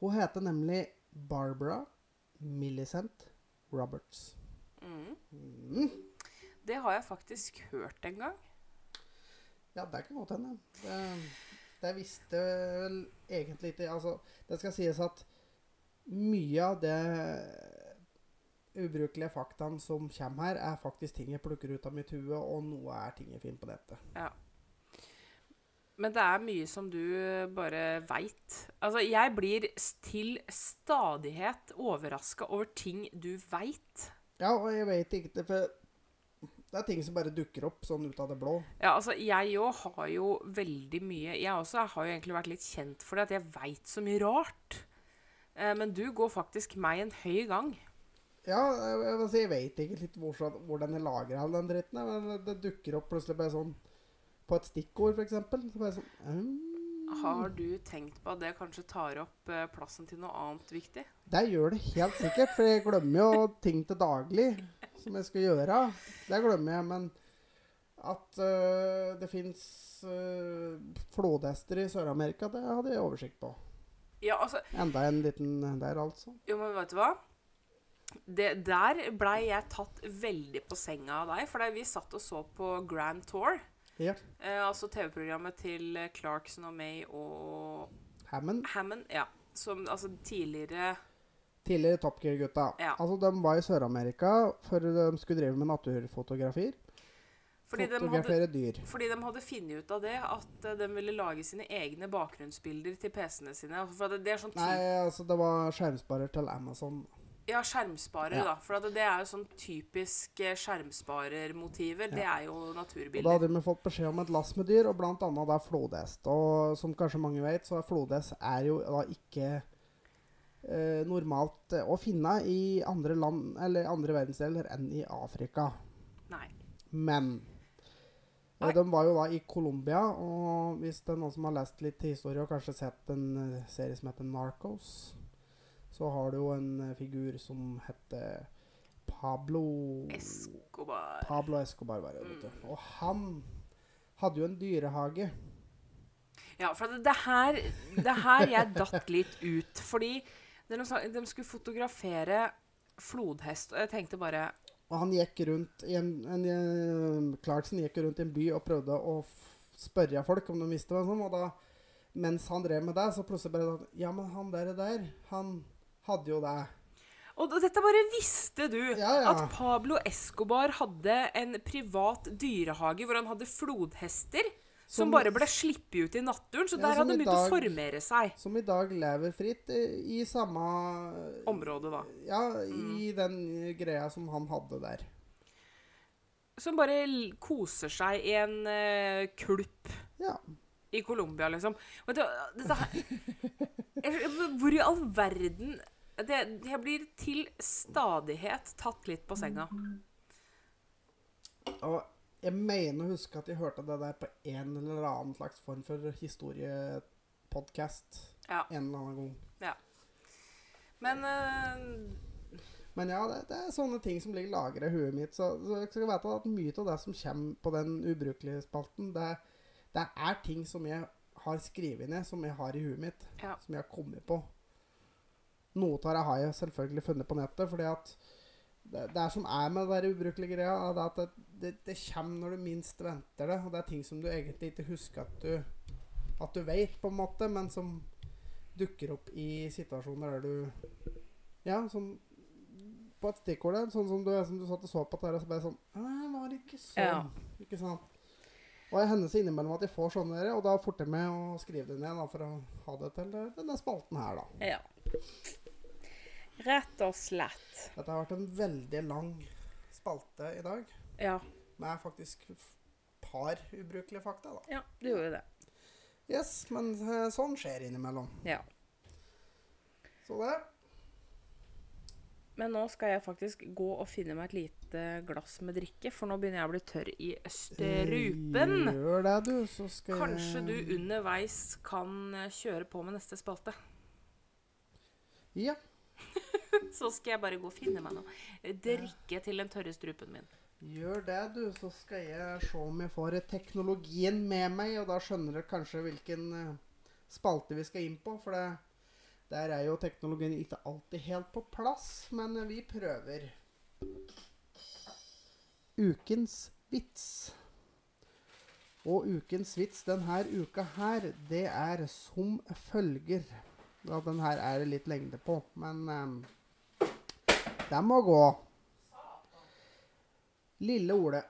Hun heter nemlig Barbara Millicent Roberts. Mm. Mm. Det har jeg faktisk hørt en gang. Ja, det er ikke godt henne. Det, det visste vel egentlig ikke Altså, det skal sies at mye av det ubrukelige faktaen som kommer her, er faktisk ting jeg plukker ut av mitt hue, og noe er ting jeg finner på nettet. Ja. Men det er mye som du bare veit. Altså, jeg blir til stadighet overraska over ting du veit. Ja, og jeg vet ikke det, for det er ting som bare dukker opp sånn ut av det blå. Ja, altså, jeg òg har jo veldig mye Jeg også har jo egentlig vært litt kjent for det, at jeg veit så mye rart. Eh, men du går faktisk meg en høy gang. Ja, jeg, jeg, jeg vet ikke litt hvor, sånn- hvordan jeg lager all den dritten, men det, dukker opp plutselig bare sånn på et stikkord, eksempel. Så bare sånn um. Har du tenkt på at det kanskje tar opp eh, plassen til noe annet viktig? Det gjør det helt sikkert, for jeg glemmer jo ting til daglig som jeg skal gjøre. Det glemmer jeg, men at uh, det fins flodhester i Sør-Amerika, det hadde jeg oversikt på. Ja, altså Enda en liten der, altså. Jo, men vet du hva? Det, der blei jeg tatt veldig på senga av deg, for vi satt og så på Grand Tour. Ja. Eh, altså TV-programmet til eh, Clarkson og May og Hammond. Hammond. Ja. Som altså tidligere Tidligere Top Gear-gutta. Ja. Altså, de var i Sør-Amerika for de skulle drive med naturfotografier. fordi de, hadde, fordi de hadde funnet ut av det at eh, de ville lage sine egne bakgrunnsbilder til PC-ene sine. For det, det er sånn Nei, altså, det var skjermsparer til Amazon. Ja, skjermsparer, Ja. da. For det er jo sånn typisk skjermsparermotiver. skjermsparermotiver. Det er jo Og da hadde vi fått beskjed om et lass med dyr, og blant annet da flodhest. Og som kanskje mange vet, så er flodhest er jo da ikke eh, normalt eh, å finne i andre land, eller andre verdensdeler enn i Afrika. Nei. Men eh, Nei. de var jo da i Colombia, og hvis det er noen som har lest litt historie og kanskje sett en eh, serie som heter Narcos, så har du jo en figur som heter Pablo Escobar. Pablo Escobar var det, vet Mm. du. Og han hadde jo en dyrehage. Ja, for det, er her Det her jeg datt litt ut. Fordi de, de skulle fotografere flodhest, og jeg tenkte bare Og han gikk rundt i en, en, Clarkson gikk rundt i en by og prøvde å spørre folk om de visste hva som Og da, mens han drev med det, så plutselig bare sånn, Ja, men han der, der han hadde jo det. Og dette bare visste du! Ja, ja. At Pablo Escobar hadde en privat dyrehage hvor han hadde flodhester. Som, bare ble sluppet ut i naturen. Så Ja, der hadde de begynt å formere seg. Som i dag lever fritt eh, i samme Område, da. Ja, Mm. i den greia som han hadde der. Som bare koser seg i en uh, kulp Ja. i Colombia, liksom. Men det, dette her Jeg- Hvor i all verden det, Jeg blir til stadighet tatt litt på senga. Og jeg mener å huske at jeg hørte det der på en eller annen slags form for historiepodkast Ja. en eller annen gang. Men uh... Men ja, det, det er sånne ting som ligger lagra i huet mitt. Så, så jeg skal vite at mye av det som kommer på den ubrukelige spalten, det, det er ting som jeg har skrevet ned, som jeg har i huet mitt. Ja. Som jeg har kommet på. Noe av det har jeg selvfølgelig funnet på nettet, fordi at det, det er som er med der ubrukelige greia, er det at det, det, det kommer når du minst venter det. Og det er ting som du egentlig ikke husker at du, at du vet, på en måte, men som dukker opp i situasjoner der du Ja, sånn på et stikkord der, sånn som du, som du satt og så på der, og så bare sånn «Nei, var det ikke sånn? Ja. Ikke sant? Og jeg hender så innimellom at jeg får sånne, og da forter jeg med å skrive det ned da, for å ha det til denne spalten her, da. Ja. Rett og slett. Dette har vært en veldig lang spalte i dag, Ja. med faktisk par ubrukelige fakta, da. Ja, du gjorde det. Yes, men eh, sånn skjer innimellom. Ja. Så det. Men nå skal jeg faktisk gå og finne meg et lite glass med drikke, for nå begynner jeg å bli tørr i strupen. Gjør det, du, så skal Kanskje du underveis kan eh, kjøre på med neste spalte. Ja. Så skal jeg bare gå og finne meg noe drikke til den tørre strupen min. Gjør det, du, så skal jeg se om jeg får teknologien med meg, og da skjønner dere kanskje hvilken eh, spalte vi skal inn på, for det, der er jo teknologien ikke alltid helt på plass, men vi prøver. Ukens vits. Og ukens vits denne uka her, det er som følger. Ja, den her er det litt lengde på, men um, den må gå. Lille Ole.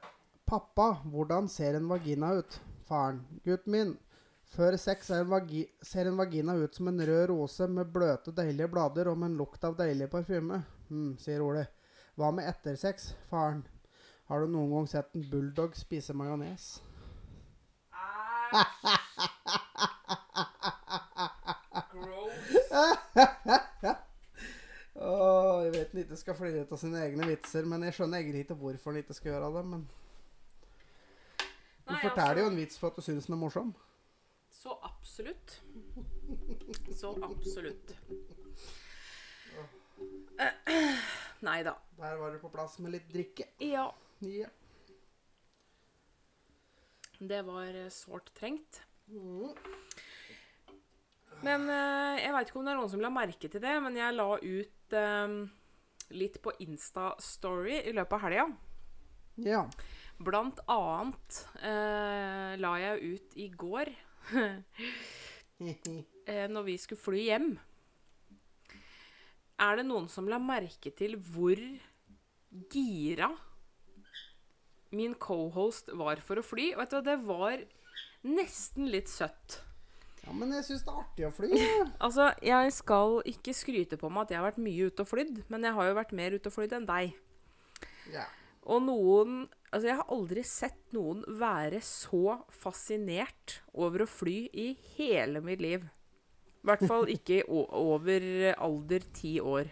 Pappa, hvordan ser en vagina ut? Faren. Gutten min. Før sex en ser en vagina ut som en rød rose med bløte, deilige blader og med en lukt av deilig parfyme. Hm, sier Ole. Hva med etter sex? Faren. Har du noen gang sett en bulldog spise majones? Åh, jeg vet han ikke skal flire av sine egne vitser, men jeg skjønner egentlig ikke hvorfor han ikke skal gjøre det. Men du Nei, forteller jo altså- en vits for at du syns den er morsom. Så absolutt. Så absolutt. Nei da. Der var du på plass med litt drikke. Ja, Ja. det var eh, sårt trengt. Mm. Men eh, jeg veit ikke om det er noen som la merke til det, men jeg la ut eh, litt på Insta-story i løpet av helga. ja. Blant annet eh, la jeg ut i går eh, når vi skulle fly hjem. Er det noen som la merke til hvor gira min cohost var for å fly? Og vet du, det var nesten litt søtt. Ja, men jeg syns det er artig å fly. Ja. Altså, jeg skal ikke skryte på meg at jeg har vært mye ute og flydd, men jeg har jo vært mer ute og flydd enn deg. Ja. Og noen Altså, jeg har aldri sett noen være så fascinert over å fly i hele mitt liv. I hvert fall ikke over alder ti år.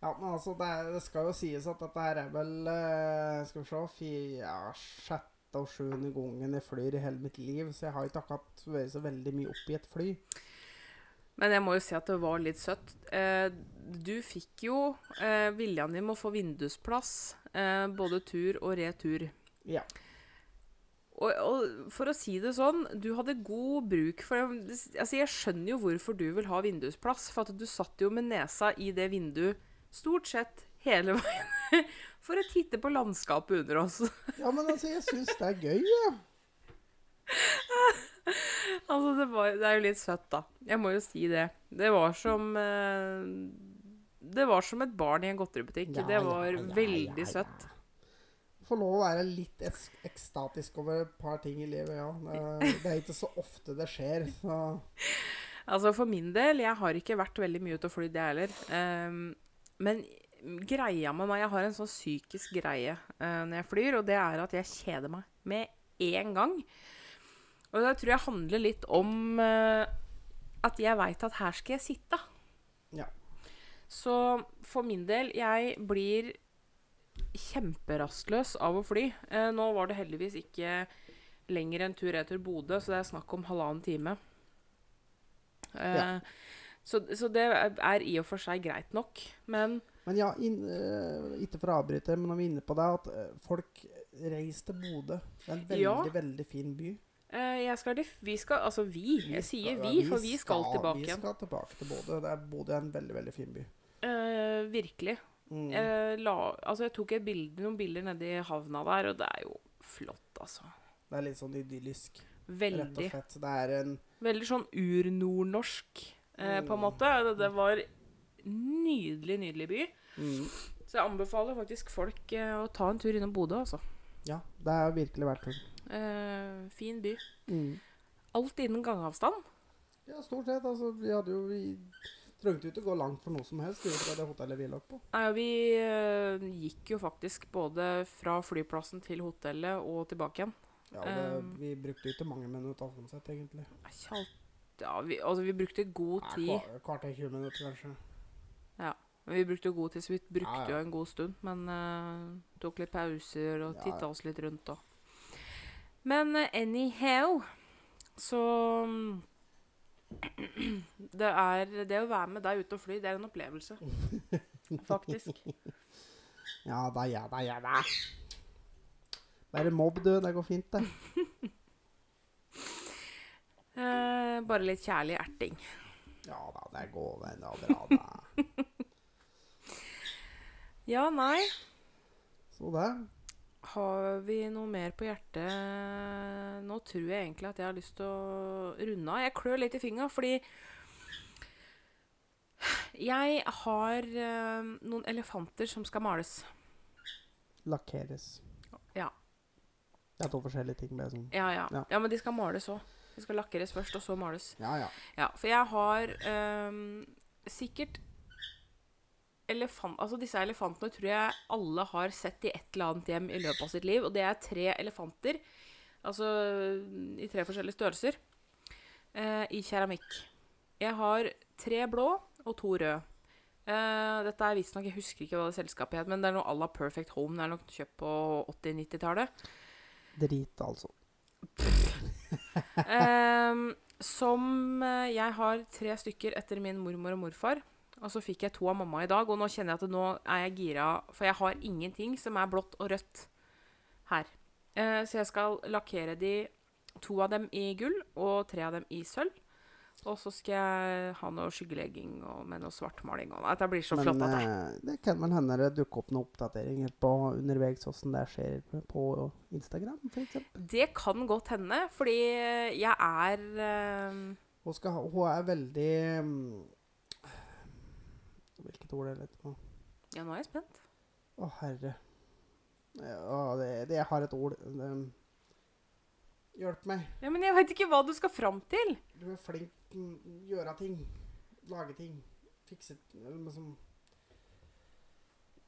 Ja, men altså, det, er, det skal jo sies at dette her er vel eh, Skal vi se fi- ja, Sjette og sjuende gangen jeg flyr i hele mitt liv, så jeg har ikke akkurat vært så veldig mye oppi et fly. Men jeg må jo si at det var litt søtt. Eh, du fikk jo eh, viljen din med å få vindusplass eh, både tur og retur. Ja. Og, og for å si det sånn, du hadde god bruk for Altså, jeg skjønner jo hvorfor du vil ha vindusplass, for at du satt jo med nesa i det vinduet stort sett hele veien for å titte på landskapet under oss. ja, men altså, jeg syns det er gøy, jeg. altså, det, var, det er jo litt søtt, da. Jeg må jo si det. Det var som eh, Det var som et barn i en godteributikk. Ja, det var ja, veldig ja, ja. søtt. Få lov å være litt eks ekstatisk over et par ting i livet, ja. Det, det er ikke så ofte det skjer, så Altså For min del, jeg har ikke vært veldig mye ute og flydd, jeg heller. Um, men greia med meg Jeg har en sånn psykisk greie uh, når jeg flyr, og det er at jeg kjeder meg med en gang. Og det tror jeg handler litt om uh, at jeg veit at her skal jeg sitte. Ja. Så for min del, jeg blir kjemperastløs av å fly. Uh, nå var det heldigvis ikke lenger enn tur-retur Bodø, så det er snakk om halvannen time. Ja. så, så det er i og for seg greit nok. Men Men ja, in, uh, ikke for å avbryte, men når vi er inne på det, at eh, folk reiser til Bodø. Det er en veldig, Ja. veldig fin by. eh, jeg skal, til- vi skal Altså vi. Jeg sier skal- vi, for vi skal tilbake Vi skal tilbake til Bodø. Det er Bodø er en veldig, veldig fin by. Uh, virkelig. Mm. Jeg, la, altså, jeg tok bilde, noen bilder nede i havna der, og det er jo flott, altså. Det er litt sånn idyllisk, rett og Veldig. slett. Det er en Veldig sånn ur-nordnorsk, mm. på en Mm. måte. Det, det var nydelig, nydelig by. mm, Så jeg anbefaler faktisk folk eh, å ta en tur innom Bodø, altså. Ja, det er virkelig verdt det. Eh, fin by. Mm. Alt innen gangavstand. Ja, stort sett. Altså, vi hadde jo Vi trengte jo ikke gå langt for noe som helst ut fra det hotellet vi lå på. Nei, og vi eh, gikk jo faktisk både fra flyplassen til hotellet og tilbake igjen. Ja, det, Um. Vi brukte jo ikke mange minutter sånn sett, egentlig. Det er ikke alt- Ja, vi, altså, vi brukte god tid. kvar- Kvarter 20 minutter, kanskje. Men vi brukte jo god tid, så vi brukte Ja, ja. jo en god stund. Men uh, tok litt pauser og Ja, titta ja. oss litt rundt òg. Men uh, anyhow, så det, er, det å være med deg ute og fly, det er en opplevelse. Faktisk. Ja da, ja da, ja da. Bare mobb, du. Det går fint, det. Eh, bare litt kjærlig erting. Ja da, det går vel da bra, da. Ja, nei. Så det. Har vi noe mer på hjertet? Nå tror jeg egentlig at jeg har lyst til å runde av. Jeg klør litt i fingra, fordi jeg har øh, noen elefanter som skal males. Lakkeres. Ja. Det er to forskjellige ting. Med, sånn. Ja, ja. Ja. Ja, men de skal males òg. De skal lakkeres først, og så males. Ja, ja. Ja, for jeg har øh, sikkert elefant... Altså disse elefantene tror jeg alle har sett i et eller annet hjem i løpet av sitt liv. Og det er tre elefanter, altså i tre forskjellige størrelser, eh, i keramikk. Jeg har tre blå og to røde. Eh, dette er visstnok Jeg husker ikke hva det selskapet het, men det er noe à la Perfect Home. Det er nok kjøpt på 80-90-tallet. Drit, altså. Ehm, som eh, jeg har tre stykker etter min mormor og morfar. Og så fikk jeg to av mamma i dag, og nå kjenner jeg at nå er jeg gira. For jeg har ingenting som er blått og rødt her. Eh, så jeg skal lakkere de to av dem i gull og tre av dem i sølv. Og så skal jeg ha noe skyggelegging og med noe svartmaling. Og dette blir så flott at det eh, det kan vel hende det dukker opp noen oppdateringer på underveis åssen det skjer på- Instagram? Instagram, eksempel. Det kan godt hende, fordi jeg er eh, Hun, skal ha- hun er veldig mm, Hvilket ord er det etterpå? Ja, nå er jeg spent. Å, herre. Ja, det, det jeg har et ord. Det, hjelp meg. Ja, Men jeg veit ikke hva du skal fram til. Du er flink til å gjøre ting. Lage ting. Fikse eller liksom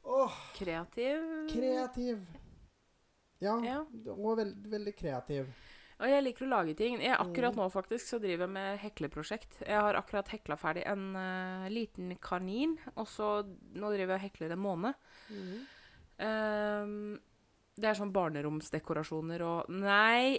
Åh, Kreativ. kreativ. Ja, Ja. hun er veld, veldig kreativ. Og jeg liker å lage ting. Jeg, akkurat Mm. nå faktisk så driver jeg med hekleprosjekt. Jeg har akkurat hekla ferdig en uh, liten kanin, og så nå driver jeg og hekler en måne. Um, det er sånn barneromsdekorasjoner og Nei,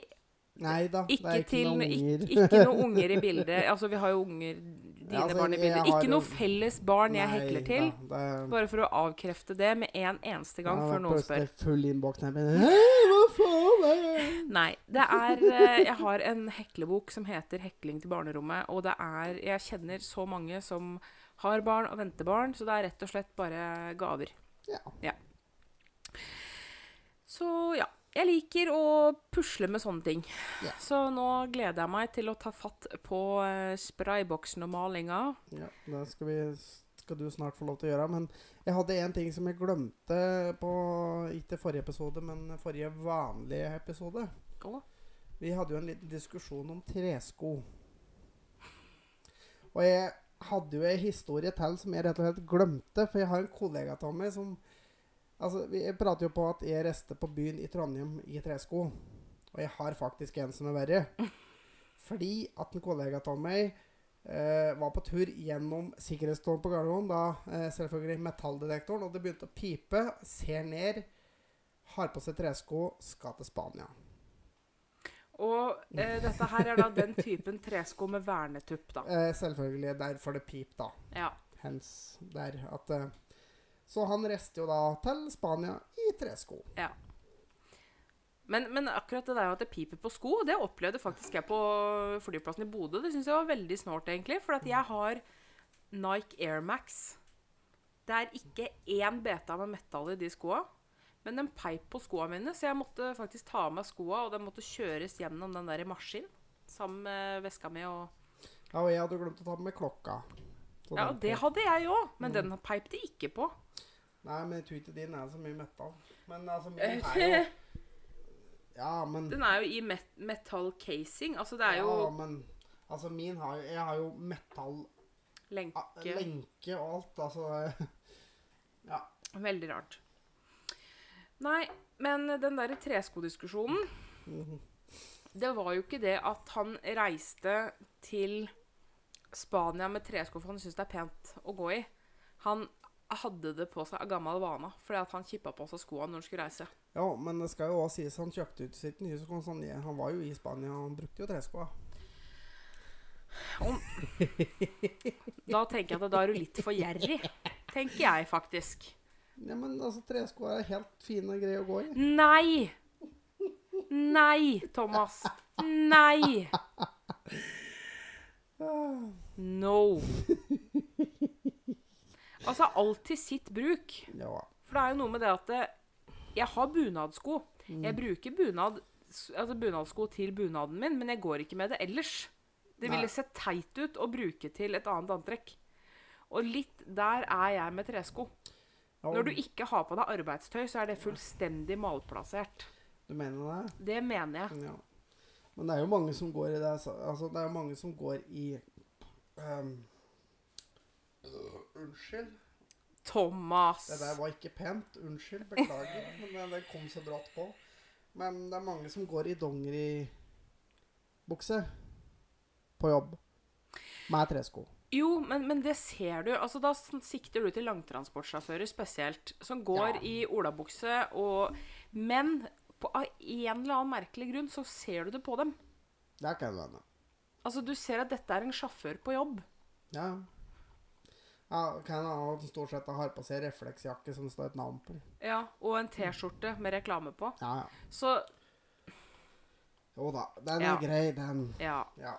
Nei da, det ikke, er ikke til noen ikke, ikke noen unger i bildet. Altså, vi har jo unger Dine altså, bildet. Ikke noe felles barn jeg hekler til. da, det- Bare for å avkrefte det med en eneste gang Ja, før noen spør. Full innboks. hva faen? er-" Nei. Det er eh, Jeg har en heklebok som heter 'Hekling til barnerommet', og det er Jeg kjenner så mange som har barn og venter barn, så det er rett og slett bare gaver. Ja. Så ja. Jeg liker å pusle med sånne ting. Ja. Så nå gleder jeg meg til å ta fatt på eh, sprayboksen og malinga. Ja, det skal, vi, skal du snart få lov til å gjøre. Men jeg hadde en ting som jeg glemte på Ikke forrige episode, men forrige vanlige episode. Å. Vi hadde jo en liten diskusjon om tresko. Og jeg hadde jo en historie til som jeg rett og slett glemte. For jeg har en kollega av meg som Altså, Vi prater jo på at jeg reiste på byen i Trondheim i tresko. Og jeg har faktisk en som er verre. Fordi at en kollega av meg eh, var på tur gjennom sikkerhetstårnet på Gardermoen. Da eh, selvfølgelig metalldetektoren, og det begynte å pipe. Ser ned, har på seg tresko, skal til Spania. Og eh, dette her er da den typen tresko med vernetupp, da. Eh, selvfølgelig derfor det pip, da. Ja. Hens der at eh, Så han reiste jo da til Spania i tresko. Men, men akkurat det der at det piper på sko, det opplevde faktisk jeg på flyplassen i Bodø. Det syns jeg var veldig snålt, egentlig. For at jeg har Nike Air Max. Det er ikke én beta med metall i de skoa. Men den peip på skoa mine, så jeg måtte faktisk ta av meg skoa, og den måtte kjøres gjennom den der maskinen sammen med veska mi. Og, Ja, og jeg hadde glemt å ta med klokka. Ja, det hadde jeg òg, men den peip de ikke på. Nei, men jeg tror ikke din er så mye metal. Men altså, min er jo Ja, men Den er jo i met metal casing. Altså, det er Ja, jo men Altså, min har jo Jeg har jo metal lenke. lenke og alt, altså. Ja. Veldig rart. Nei, men den derre treskodiskusjonen Mhm. Det var jo ikke det at han reiste til Spania med tresko for han syns det er pent å gå i. Han hadde det på seg av gammel vane fordi at han kippa på seg skoene når han skulle reise. Ja, men det skal jo også sies han kjøpte ut sitt nye sko. Sånn, han var jo i Spania, han brukte jo tresko. Da tenker jeg at da er du litt for gjerrig. Tenker jeg faktisk. Ja, men altså, tresko er helt fine og greie å gå i. Nei! Nei, Thomas. Nei! No. Altså, alt til sitt bruk. Ja. For det er jo noe med det at det, jeg har bunadsko. Jeg bruker bunad, altså bunadsko til bunaden min, men jeg går ikke med det ellers. Det ville sett teit ut å bruke til et annet antrekk. Og litt der er jeg med tresko. Når du ikke har på deg arbeidstøy, så er det fullstendig malplassert. Du mener det? Det mener jeg. Ja. Men det er jo mange som går i det Altså, det er jo mange som går i um, Unnskyld. Thomas. Det der var ikke pent. Unnskyld. Beklager. men det, det kom så brått på. Men det er mange som går i dongeribukse på jobb med tresko. Jo, men, men det ser du. Altså, da sikter du til langtransportsjåfører spesielt, som går Ja. i olabukse og Men på, av en eller annen merkelig grunn så ser du det på dem. Det kan hende. Altså, du ser at dette er en sjåfør på jobb. Ja. ja kan hende han stort sett har på seg refleksjakke som står et navn på. Ja, Og en T-skjorte med reklame på. Ja, ja. Så Jo da. Den er Ja. grei, den. ja. Ja.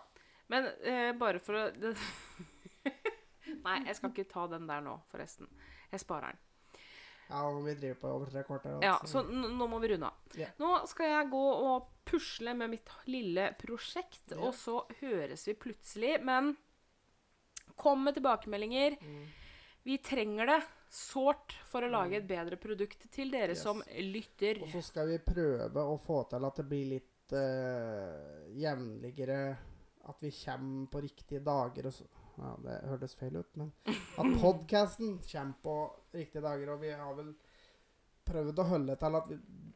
Men eh, bare for å Nei, jeg skal ikke ta den der nå, forresten. Jeg sparer den. Ja, og vi driver på over tre kvarter. Ja, altså. Så nå må vi runde av. Yeah. Nå skal jeg gå og pusle med mitt lille prosjekt, yeah. og så høres vi plutselig. Men kom med tilbakemeldinger. Mm. Vi trenger det sårt for å lage et bedre produkt til dere Yes. som lytter. Og så skal vi prøve å få til at det blir litt uh, jevnligere At vi kommer på riktige dager og så Ja, det hørtes feil ut, men at podkasten kommer på riktige dager. Og vi har vel prøvd å holde til at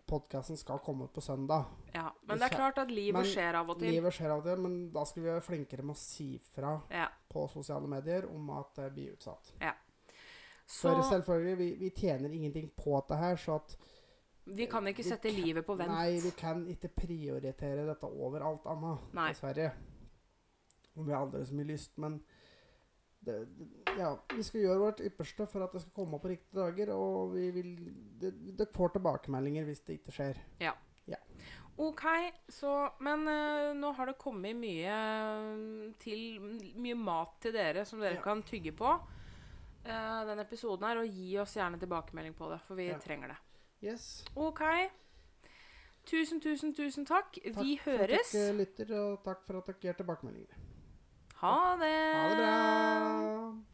podkasten skal komme ut på søndag. Ja, Men det er klart at livet Men skjer av og til. Livet skjer av og til, men da skal vi være flinkere med å si fra Ja. på sosiale medier om at det blir utsatt. Så For selvfølgelig, vi, vi tjener ingenting på dette her, så at vi kan ikke sette kan- livet på vent. Nei, vi kan ikke prioritere dette over alt annet, Nei. dessverre. Om vi har aldri så mye lyst, men det, det, ja, vi skal gjøre vårt ypperste for at det skal komme på riktige dager, og vi vil Dere får tilbakemeldinger hvis det ikke skjer. OK, så Men uh, nå har det kommet mye eh, til Mye mat til dere som dere Ja. kan tygge på. Uh, den episoden her, og gi oss gjerne tilbakemelding på det, for vi Ja. trenger det. Yes. OK. Tusen, tusen, tusen takk. Vi høres. Takk for at dere lytter, og takk for at dere gir tilbakemeldinger. Ha det. Ha det bra.